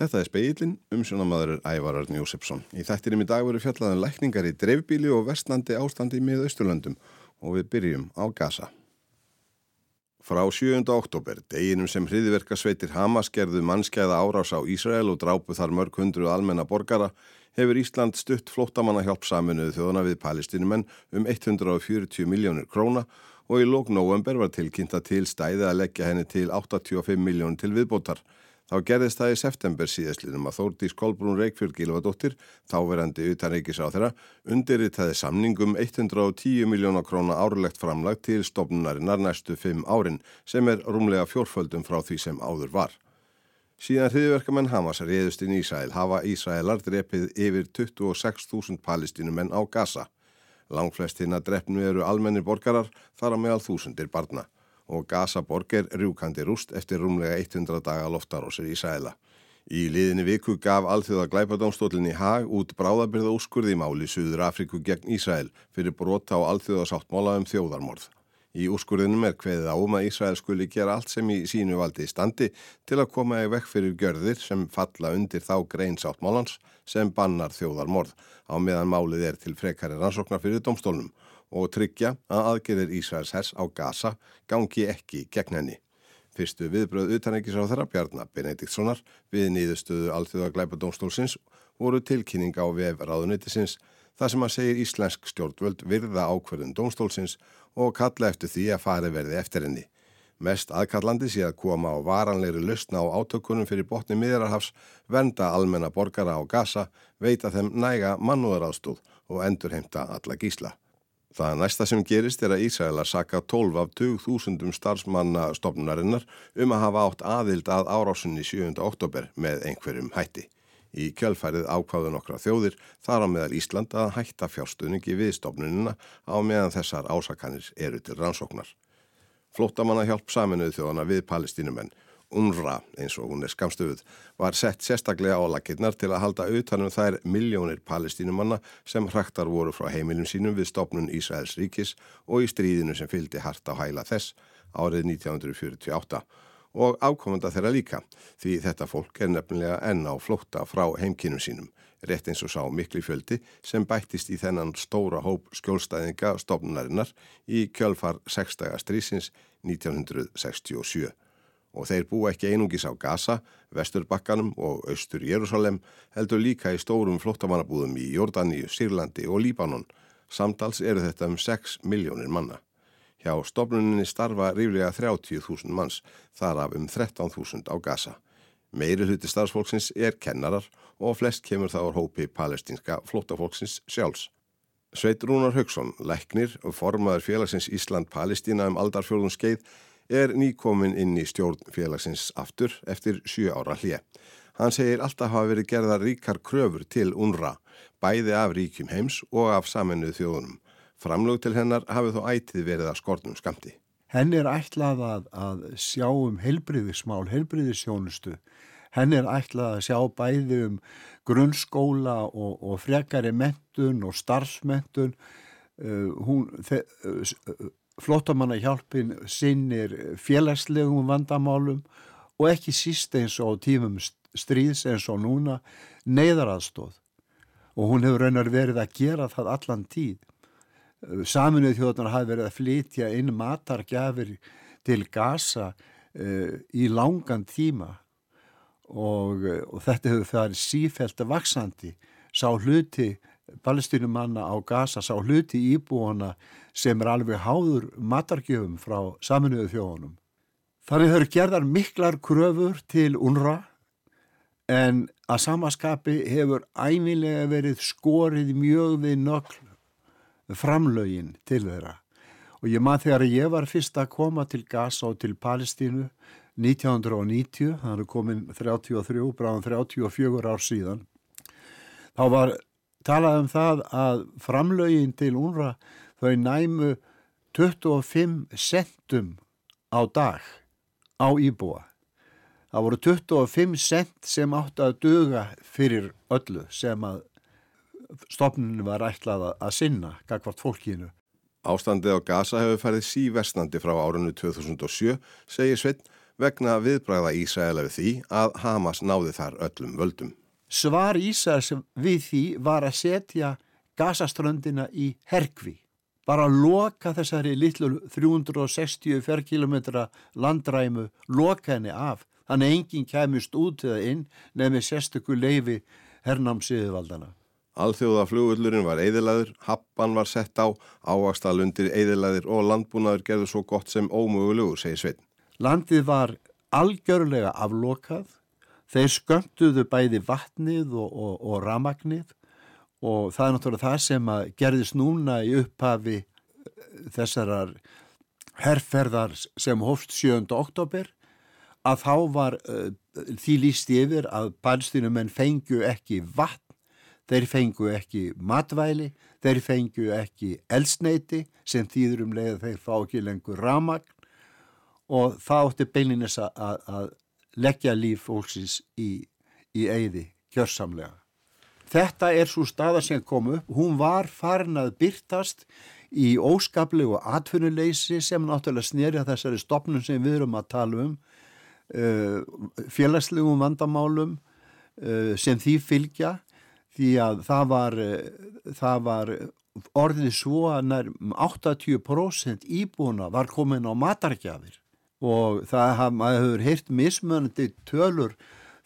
Þetta er speilin, umsjónamaður Ævararn Jósefsson. Í þættinum í dag veru fjallaðan lækningar í dreifbíli og vestnandi ástandi með Östurlöndum og við byrjum á Gaza. Frá 7. oktober, deginum sem hriðverka sveitir Hamas gerðu mannskæða árás á Ísrael og drápu þar mörg hundru almenna borgara, hefur Ísland stutt flóttamanna hjálp saminuðu þjóðana við palestinumenn um 140 miljónir króna og í lók november var tilkynnta til stæði að leggja henni til 85 miljónir til viðbótar. Þá gerðist það í september síðastlinum að Þórdís Kolbrún Reykjörg Gílvadóttir, þáverandi utanreikis á þeirra, undirritaði samningum 110 miljóna króna árlegt framlag til stofnunarinnar næstu fimm árin sem er rúmlega fjórföldum frá því sem áður var. Síðan hriðverkamenn Hamas reyðust inn í Ísrael hafa Ísraelar drepið yfir 26.000 palestinumenn á Gaza. Langflest hinn að drefnu eru almennir borgarar þar á meðal þúsundir barna og Gazaborg er rjúkandi rúst eftir rúmlega 100 daga loftarósir í Sæla. Í liðinni viku gaf alþjóða glæpadómstólinni Hag út bráðabyrða úrskurði máli Suður Afriku gegn Ísrael fyrir brota á alþjóða sáttmála um þjóðarmorð. Í úrskurðinum er hveðið á um að Ísrael skuli gera allt sem í sínu valdi í standi til að koma í vekk fyrir gjörðir sem falla undir þá grein sáttmálans sem bannar þjóðarmorð á meðan málið er til frekari rannsóknar fyrir domstólnum og tryggja að aðgerðir Ísraels hers á Gaza gangi ekki gegn henni. Fyrstu viðbröð utanækis á þeirra Bjarnar Benediktssonar við nýðustöðu Alþjóða Gleipadómstólsins voru tilkynning á vef ráðunitisins þar sem að segir íslensk stjórnvöld virða ákverðin dómstólsins og kalla eftir því að fari verði eftir henni. Mest aðkallandi sé að koma á varanlegri lustna á átökunum fyrir botni miðrarhafs, venda almenna borgara á Gaza, veita þeim næga mannúðaráðstóð og endurheimta alla gísla. Það næsta sem gerist er að Ísraelar saka 12 af 20.000 starfsmanna stopnunarinnar um að hafa átt aðild að árásunni 7. oktober með einhverjum hætti. Í kjölfærið ákváðu nokkra þjóðir þar á meðal Ísland að hætta fjárstuðningi við stopnunina á meðan þessar ásakanir eru til rannsóknar. Flótamanna hjálp saminuð þjóðana við palestínumenn UNRWA, eins og hún er skamstöfuð, var sett sérstaklega á lakirnar til að halda auðtanum þær miljónir palestínumanna sem hraktar voru frá heimilum sínum við stopnun Ísraels ríkis og í stríðinu sem fylgdi hart á hæla þess árið 1948 og ákomenda þeirra líka því þetta fólk er nefnilega enn á flótta frá heimkinnum sínum, rétt eins og sá mikli fjöldi sem bættist í þennan stóra hóp skjólstæðinga stopnunarinnar í kjölfar 6. strísins 1967 og þeir búa ekki einungis á Gaza, Vesturbakkanum og Östur Jérúsalem heldur líka í stórum flottamannabúðum í Jordani, Sýrlandi og Líbanon. Samtals eru þetta um 6 miljónir manna. Hjá stofnuninni starfa ríflega 30.000 manns, þar af um 13.000 á Gaza. Meiri hluti starfsfólksins er kennarar og flest kemur þá á hópi palestinska flottafólksins sjálfs. Sveit Rúnar Högson, læknir og formaður félagsins Ísland-Palestína um aldarfjörðun skeið er nýkomin inn í stjórn félagsins aftur eftir 7 ára hlið. Hann segir alltaf hafa verið gerða ríkar kröfur til UNRA, bæði af ríkjum heims og af saminuð þjóðunum. Framlög til hennar hafið þó ætið verið að skortnum skamti. Henn er ætlað að, að sjá um helbriðismál, helbriðisjónustu. Henn er ætlað að sjá bæði um grunnskóla og, og frekari mentun og starfsmentun. Uh, hún, þe, uh, Flótamanna hjálpin sinnir félagslegum vandamálum og ekki síst eins og tímum stríðs eins og núna neyðaraðstóð og hún hefur raunar verið að gera það allan tíð. Saminuð þjóðanar hafi verið að flytja inn matargjafir til Gaza uh, í langan tíma. Og, uh, og þetta hefur það sífælt að vaksandi sá hluti palestinumanna á Gaza sá hluti íbúana sem er alveg háður matargjöfum frá saminuðu þjóðunum. Þannig þau eru gerðar miklar kröfur til UNRWA en að samaskapi hefur æmilega verið skorið mjög við nögl framlögin til þeirra. Og ég maður þegar ég var fyrst að koma til Gaza og til Palestínu 1990, það eru komin 33, bráðan 34 ár síðan, þá var talað um það að framlögin til UNRWA þau næmu 25 centum á dag á íbúa. Það voru 25 cent sem átti að döga fyrir öllu sem að stopnunum var ætlað að sinna gagvart fólkinu. Ástandið á Gaza hefur færið síversnandi frá árunnu 2007, segir Sveit, vegna viðbræða Ísraela við því að Hamas náði þar öllum völdum. Svar Ísraels við því var að setja gasaströndina í Herkvi. Bara loka þessari litlu 360 ferrkilometra landræmu, loka henni af. Þannig enginn kemist út eða inn nefnir sérstökku leifi hernámsiðvaldana. Alþjóða flugullurinn var eðilaður, happan var sett á, ávakstalundir eðilaðir og landbúnaður gerður svo gott sem ómögulegur, segir Svein. Landið var algjörlega aflokað, þeir skömmtuðu bæði vatnið og, og, og ramagnið og það er náttúrulega það sem að gerðist núna í upphafi eh, þessarar herrferðar sem hófst 7. oktober að þá var uh, því líst yfir að palestinumenn fengju ekki vatn Þeir fengu ekki matvæli, þeir fengu ekki elsneiti sem þýður um leið að þeir fá ekki lengur ramagn og það átti beilinnes að, að leggja líf fólksins í, í eigði kjörsamlega. Þetta er svo staða sem kom upp, hún var farin að byrtast í óskaplegu atvinnuleysi sem náttúrulega sneri að þessari stopnum sem við erum að tala um, uh, félagslegum vandamálum uh, sem því fylgja því að það var, eh, það var orðið svo að nær 80% íbúna var komin á matargjafir. Og það hefur heirt mismönandi tölur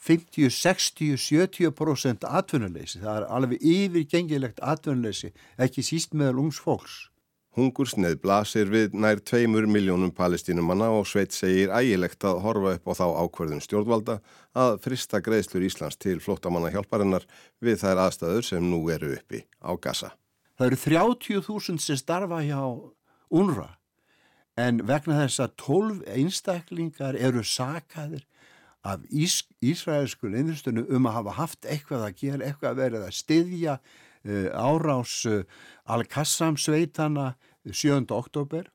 50, 60, 70% atvinnuleysi. Það er alveg yfirgengilegt atvinnuleysi, ekki síst meðal ungs fólks. Hungursneið blasir við nær tveimur miljónum palestínumanna og Sveit segir ægilegt að horfa upp á þá ákverðun stjórnvalda að frista greiðslur Íslands til flótamanna hjálparinnar við þær aðstæður sem nú eru uppi á Gaza. Það eru 30.000 sem starfa hjá UNRWA en vegna þess að 12 einstaklingar eru sakaðir af ís, Ísraelsku leinustunum um að hafa haft eitthvað að gera, eitthvað að verða að styðja uh, árás uh, Al-Qassam sveitana 7. oktober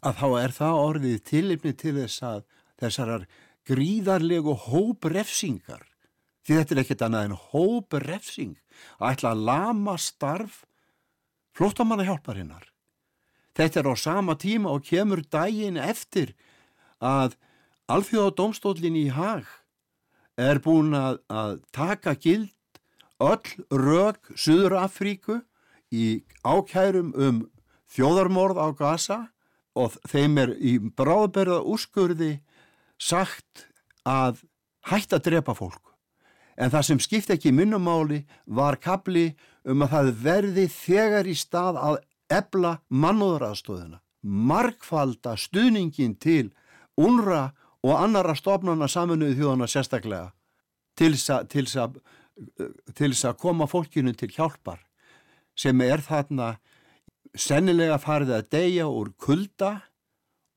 að þá er það orðið tilipni til þess að þessarar gríðarlegu hóprefsingar því þetta er ekkert annað en hóprefsing að ætla að lama starf flóttamanna hjálparinnar þetta er á sama tíma og kemur daginn eftir að alþjóða domstólinn í hag er búin að, að taka gild öll rög Suður Afríku í ákærum um þjóðarmorð á Gaza og þeim er í bráðberða úrskurði sagt að hætta að drepa fólk. En það sem skipti ekki minnumáli var kapli um að það verði þegar í stað að ebla mannúðraðstóðina. Markfalda stuðningin til unra og annara stofnana saminuði þjóðana sérstaklega til þess að koma fólkinu til hjálpar sem er þarna sennilega farið að deyja úr kulda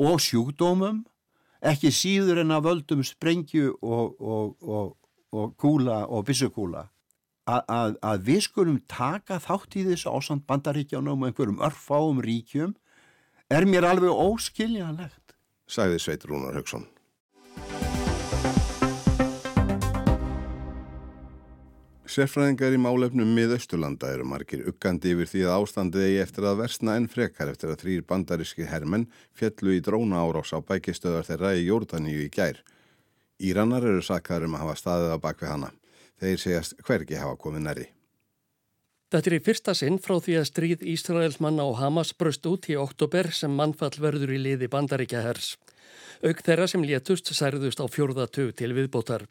og sjúkdómum, ekki síður en að völdum sprengju og, og, og, og kúla og bissukúla. Að, að við skulum taka þátt í þessu ásand bandaríkjánum og einhverjum örfáum ríkjum er mér alveg óskiljanlegt. Sæði Sveit Rúnar Högson. Sérfræðingar í málefnum miðausturlanda eru margir uggandi yfir því að ástandið eigi eftir að versna enn frekar eftir að þrýr bandaríski hermenn fjallu í dróna árás á bækistöðar þeirra í Jórdaníu í gær. Íranar eru sakkaður um að hafa staðið á bakvið hana. Þeir segjast hvergi hafa komið næri. Þetta er í fyrsta sinn frá því að stríð Ísraelsmanna og Hamas bröst út í oktober sem mannfall verður í liði bandaríkja hers. Auk þeirra sem létust særðust á fjórðatug til viðbótar.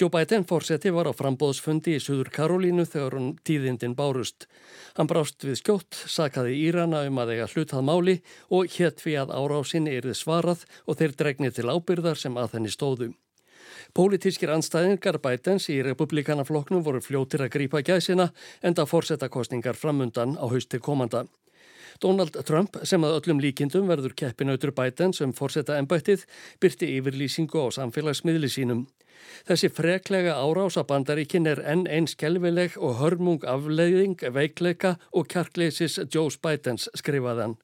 Joe Biden fórseti var á frambóðsfundi í Suður Karolínu þegar hún tíðindin bárust. Hann brást við skjótt, sakaði Írana um að eiga hlutað máli og hétt við að árásinni erði svarað og þeir dregnið til ábyrðar sem að henni stóðu. Pólitískir anstæðingar Bidens í republikanafloknum voru fljótir að grípa gæsina enda fórsetakostningar framundan á hausti komanda. Donald Trump sem að öllum líkindum verður keppinautur Bidens um fórseta ennbættið byrti yfirlýsingu á samfélagsmiðli sínum. Þessi freklega árás að bandaríkin er enn einn skelvileg og hörmung afleiðing, veikleika og kjarkleisis Joe Bidens skrifaðan.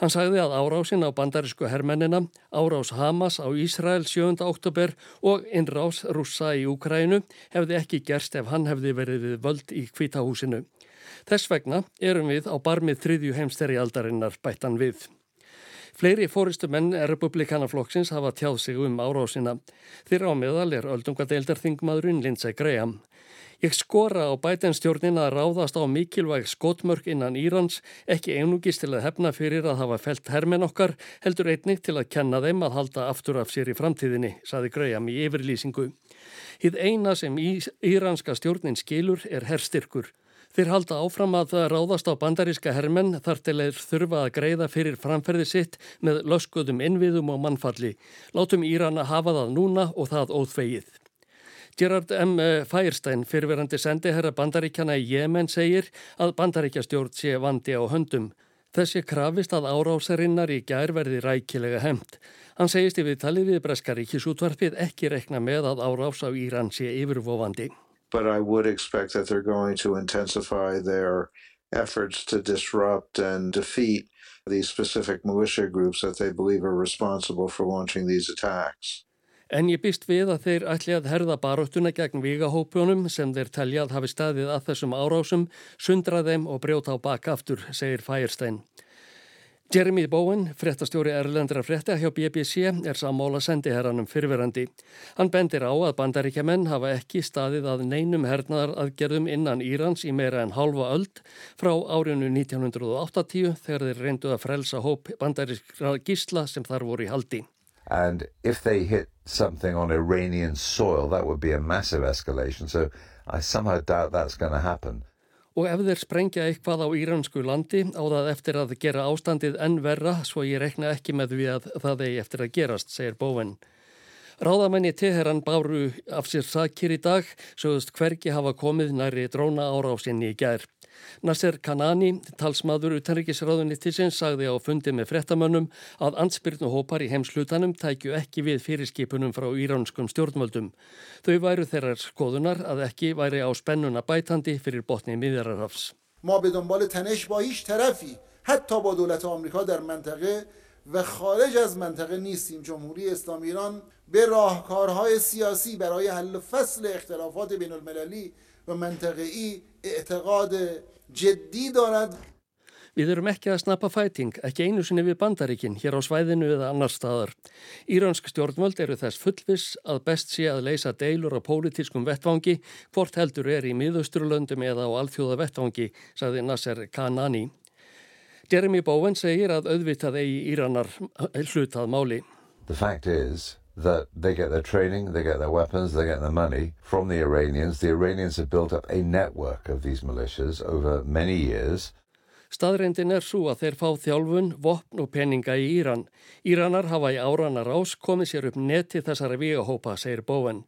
Hann sagði að árásin á bandarísku hermennina, árás Hamas á Ísrael 7. oktober og innrás rússa í Úkrænu hefði ekki gerst ef hann hefði verið við völd í kvítahúsinu. Þess vegna erum við á barmið þriðju heimsteri aldarinnar bættan við. Fleiri fóristumenn republikanaflokksins hafa tjáð sig um árásina. Þeirra á meðal er öldungadeildarþingmaðurinn Lindsey Graham. Ég skora á bætenstjórnin að ráðast á mikilvæg skotmörk innan Írans, ekki einugist til að hefna fyrir að hafa felt hermen okkar, heldur einnig til að kenna þeim að halda aftur af sér í framtíðinni, saði Graham í yfirlýsingu. Hið eina sem íranska stjórnin skilur er herstyrkur. Þeir halda áfram að ráðast á bandaríska hermenn þar til þeir þurfa að greiða fyrir framferði sitt með löskuðum innviðum og mannfalli. Látum Írana hafa það núna og það óþvegið. Gerard M. Firestein, fyrverandi sendiherra bandaríkjana í Jemen, segir að bandaríkjastjórn sé vandi á höndum. Þessi krafist að árásarinnar í gær verði rækilega hemt. Hann segist í viðtalið við Breskaríkisútvarfið ekki rekna með að árás á Íran sé yfirvofandi. But I would expect that they're going to intensify their efforts to disrupt and defeat these specific militia groups that they believe are responsible for launching these attacks. En ég býst við að þeir ætli að herða baróttuna gegn vígahópunum sem þeir telja að hafi staðið að þessum árásum, sundra þeim og brjóta á bakaftur, segir Firestein. Jeremy Bowen, fréttastjóri Erlendra frétta hjá BBC, er sammála sendiherranum fyrverandi. Hann bendir á að bandaríkjaman hafa ekki staðið að neinum hernaðar aðgerðum innan Írans í meira en halva öld frá árinu 1980 þegar þeir reyndu að frelsa hóp bandarískra gísla sem þar voru í haldi. And if they hit something on Iranian soil, that would be a massive escalation. So I somehow doubt that's going to happen. Og ef þeir sprengja eitthvað á íransku landi á það eftir að gera ástandið enn verra, svo ég rekna ekki með því að það eigi eftir að gerast, segir Bóven. Ráðamenni Teheran báru af sér sakir í dag, sögust hverki hafa komið næri dróna ára á sinni í gær. Nasser Kanani, talsmaður utanrikisráðunittisins, sagði á fundi með frettamönnum að ansbyrnu hópar í heimslutanum tækju ekki við fyrirskipunum frá íránskum stjórnvöldum. Þau væru þeirrar skoðunar að ekki væri á spennuna bætandi fyrir botni miðjararhafs. ما به دنبال تنش با هیچ طرفی حتی با دولت آمریکا در منطقه و خارج از منطقه نیستیم جمهوری اسلامی ایران به راهکارهای سیاسی برای حل فصل اختلافات بین المللی و منطقه‌ای اعتقاد جدی دارد Við erum ekki að snappa fæting, ekki einu sinni við bandaríkin, hér á svæðinu eða annar staðar. Íransk stjórnvöld eru þess fullvis að best sé að leysa deilur á pólitískum vettvangi, hvort heldur er í miðausturlöndum eða á alþjóða vettvangi, sagði Nasser Kanani. Jeremy Bowen segir að auðvitað eigi Íranar hlutað máli. The fact is that they get their training, they get their weapons, they get their money from the Iranians. The Iranians have built up a network of these militias over many years. Staðreindin er svo að þeir fá þjálfun, vopn og peninga í Íran. Íranar hafa í áranar ás komið sér upp neti þessara víahópa, segir Bóen.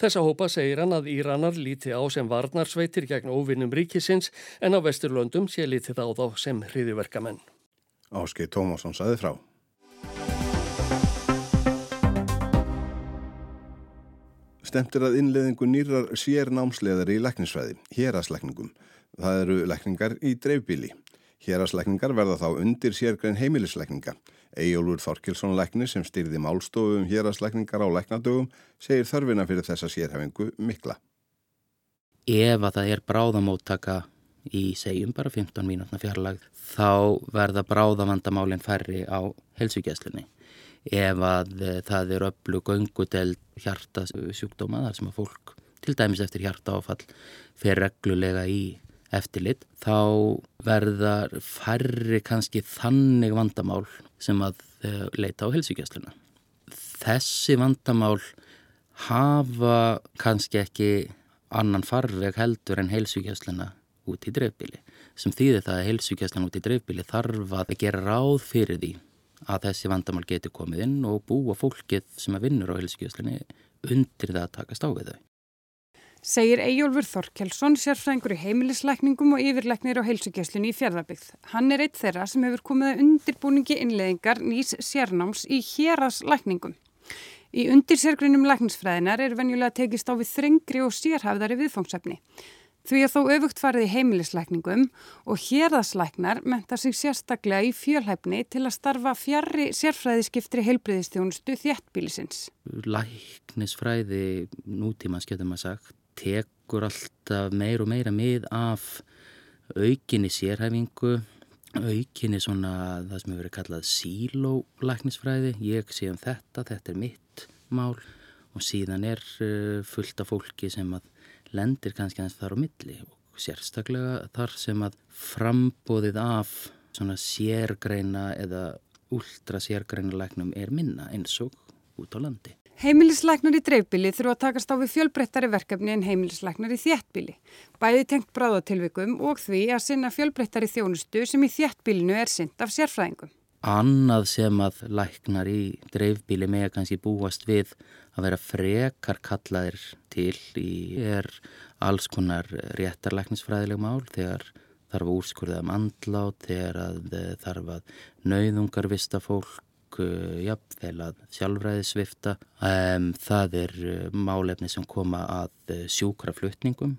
Þessa hópa segir hann að Íranar líti á sem varnarsveitir gegn óvinnum ríkisins en á vesturlöndum sé lítið á þá sem hriðiverkamenn. Áskei Tómasson saði frá. Stemtir að innleðingu nýrar sér námsleðar í læknisfræði, héraslækningum. Það eru lækningar í dreifbíli. Héraslækningar verða þá undir sérgrein heimilislækninga. Ejólfur Þorkilsson læknir sem styrði málstofum héraslækningar á læknadögum segir þörfina fyrir þessa sérhefingu mikla. Ef að það er bráðamóttaka í segjum bara 15 mínútna fjarlag þá verða bráðavandamálinn færri á helsugjæslinni ef að eh, það er öllu göngudeld hjartasjúkdóma þar sem að fólk til dæmis eftir hjartaáfall fer reglulega í eftirlit þá verðar færri kannski þannig vandamál sem að eh, leita á helsugjastluna. Þessi vandamál hafa kannski ekki annan farveg heldur en helsugjastluna út í dreifbíli sem þýðir það að helsugjastluna út í dreifbíli þarf að gera ráð fyrir því að þessi vandamál geti komið inn og búa fólkið sem að vinnur á helskjöðslinni undir það að takast á við þau. Segir Eyjólfur Þorkelsson, sérfræðingur í heimilisleikningum og yfirleiknir á heilsugjæslunni í fjörðarbyggð. Hann er eitt þeirra sem hefur komið að undirbúningi innleðingar nýs sérnáms í hérasleikningum. Í undirsérgrunum lækningsfræðinar er venjulega tekist á við þrengri og sérhafðari viðfóngsefni. Því að þó öfugt farið í heimilisleikningum og hérðasleiknar menta sig sérstaklega í fjölhæfni til að starfa fjarrri sérfræðiskiptri heilbriðistjónustu þjættbílisins. Læknisfræði nútímans getur maður sagt tekur alltaf meir og meira mið af aukinni sérhæfingu aukinni svona það sem hefur verið kallað sílólæknisfræði, ég sé um þetta, þetta er mitt mál og síðan er uh, fullt af fólki sem að lendir kannski aðeins þar á milli og sérstaklega þar sem að frambóðið af svona sérgreina eða ultra sérgreina læknum er minna eins og út á landi. Heimilisleiknar í dreifbíli þurfa að takast á við fjölbreyttari verkefni en heimilisleiknar í þjættbíli. Bæði tengt bráðatilvikum og því að sinna fjölbreyttari þjónustu sem í þjættbílinu er synd af sérfræðingum. Annað sem að læknar í dreifbíli með kannski búast við að vera frekar kallaðir til í er alls konar réttarlæknisfræðileg mál þegar þarf að úrskurða um andlát, þegar að þarf að nauðungar vista fólk Eh, jafnvel að sjálfræði svifta. Um, það er eh, málefni sem koma að eh, sjúkraflutningum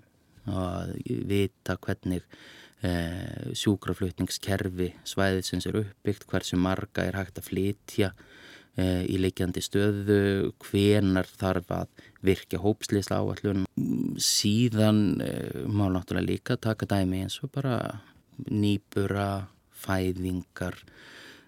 að vita hvernig sjúkraflutningskerfi svæðisins er uppbyggt, hversu marga er hægt að flytja uh, í leikjandi stöðu, hvenar þarf að virka hópslýsla áallun. Síðan uh, má náttúrulega líka taka dæmi eins og bara nýbura, fæðingar,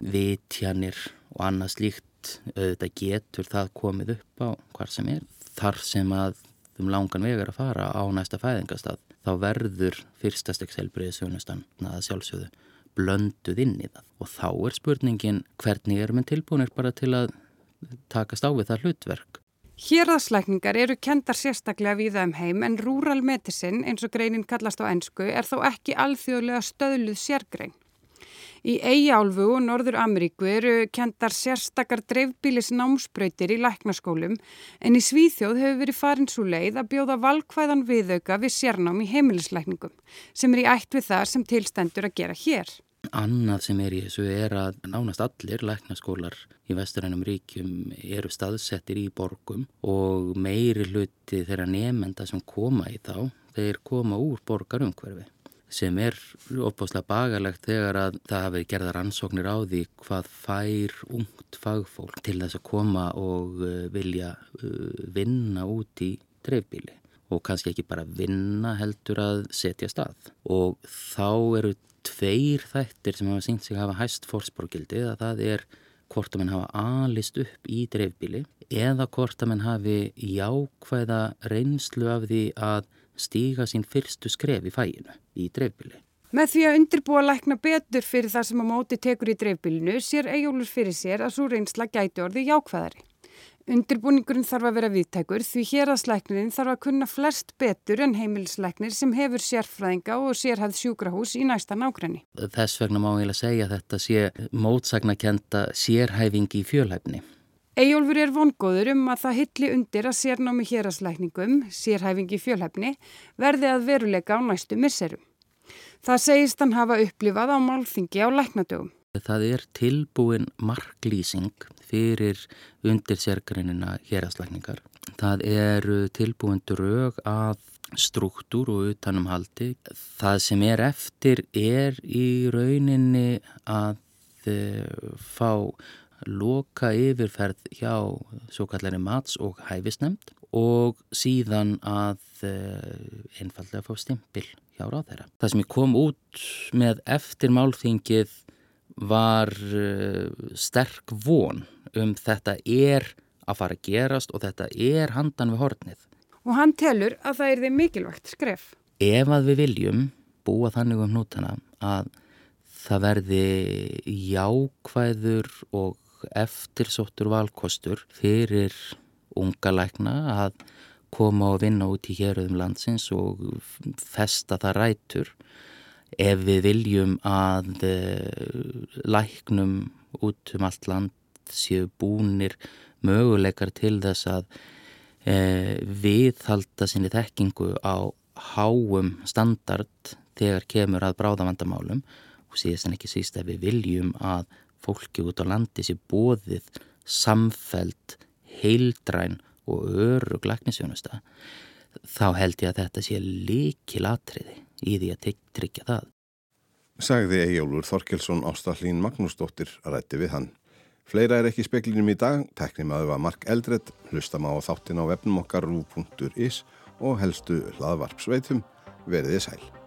vitjanir og annað slíkt auðvitað getur það komið upp á hvar sem er. Þar sem að um langan vegar að fara á næsta fæðingastað þá verður fyrstastekselbriðisjónustan að sjálfsögðu blönduð inn í það og þá er spurningin hvernig erum við tilbúinir bara til að takast á við það hlutverk. Hérðaslækningar eru kendar sérstaklega við það um heim en Rural Medicine eins og greinin kallast á ennsku er þó ekki alþjóðlega stöðluð sérgrein. Í Eyjálfu og Norður Ameríku eru kendar sérstakar dreifbílis námsbröytir í læknaskólum en í Svíþjóð hefur verið farin svo leið að bjóða valkvæðan viðauka við sérnám í heimilislækningum sem er í ætt við það sem tilstendur að gera hér. Annað sem er í þessu er að nánast allir læknaskólar í vesturænum ríkjum eru staðsettir í borgum og meiri hluti þeirra nefnda sem koma í þá, þeir koma úr borgarumhverfi sem er opáslega bagalegt þegar að það hafi gerða rannsóknir á því hvað fær ungt fagfólk til þess að koma og uh, vilja uh, vinna út í dreifbíli og kannski ekki bara vinna heldur að setja stað. Og þá eru tveir þættir sem hafa sínt sig að hafa hæst fórsporgildi að það er hvort að mann hafa alist upp í dreifbíli eða hvort að mann hafi jákvæða reynslu af því að stíga sín fyrstu skref í fæinu í dreifbili. Með því að undirbúa lækna betur fyrir það sem á móti tekur í dreifbilinu sér Ejólur fyrir sér að svo reynsla gæti orði jákvæðari. Undirbúningurinn þarf að vera viðtækur því hér að slæknirinn þarf að kunna flest betur en heimilisleiknir sem hefur sérfræðinga og sérhæð sjúkrahús í næsta nákrenni. Þess vegna má ég að segja að þetta sé mótsagnakenda sérhæfingi í fjölhæfni. Ejólfur er vongóður um að það hilli undir að sérnámi héraslækningum, sérhæfingi fjölhæfni, verði að veruleika á næstu misserum. Það segist hann hafa upplifað á málþingi á læknadögum. Það er tilbúin marklýsing fyrir undir sérgreinina héraslækningar. Það er tilbúin drög að struktúr og utanumhaldi. Það sem er eftir er í rauninni að eh, fá loka yfirferð hjá svo kallari mats og hæfisnemnd og síðan að uh, einfallega fá stimpil hjá ráð þeirra. Það sem ég kom út með eftir málþingið var uh, sterk von um þetta er að fara að gerast og þetta er handan við hornið. Og hann telur að það er því mikilvægt skref. Ef að við viljum búa þannig um nútana að það verði jákvæður og eftirsóttur valkostur fyrir unga lækna að koma og vinna út í héröðum landsins og festa það rætur ef við viljum að eh, læknum út um allt land séu búnir möguleikar til þess að e, viðhalda sinni þekkingu á háum standard þegar kemur að bráðavandamálum og síðast en ekki síst ef við viljum að fólki út á landi sé bóðið samfelt, heildræn og örug læknisjónusta þá held ég að þetta sé líkil atriði í því að tryggja það. Sagði Ejjólfur Þorkelsson Ástallín Magnúsdóttir að rætti við hann. Fleira er ekki speklinum í dag, teknum að það Mark Eldred, hlustam á þáttin á webnum okkar rú.is og helstu hlaðvarpsveitum, veriði sæl.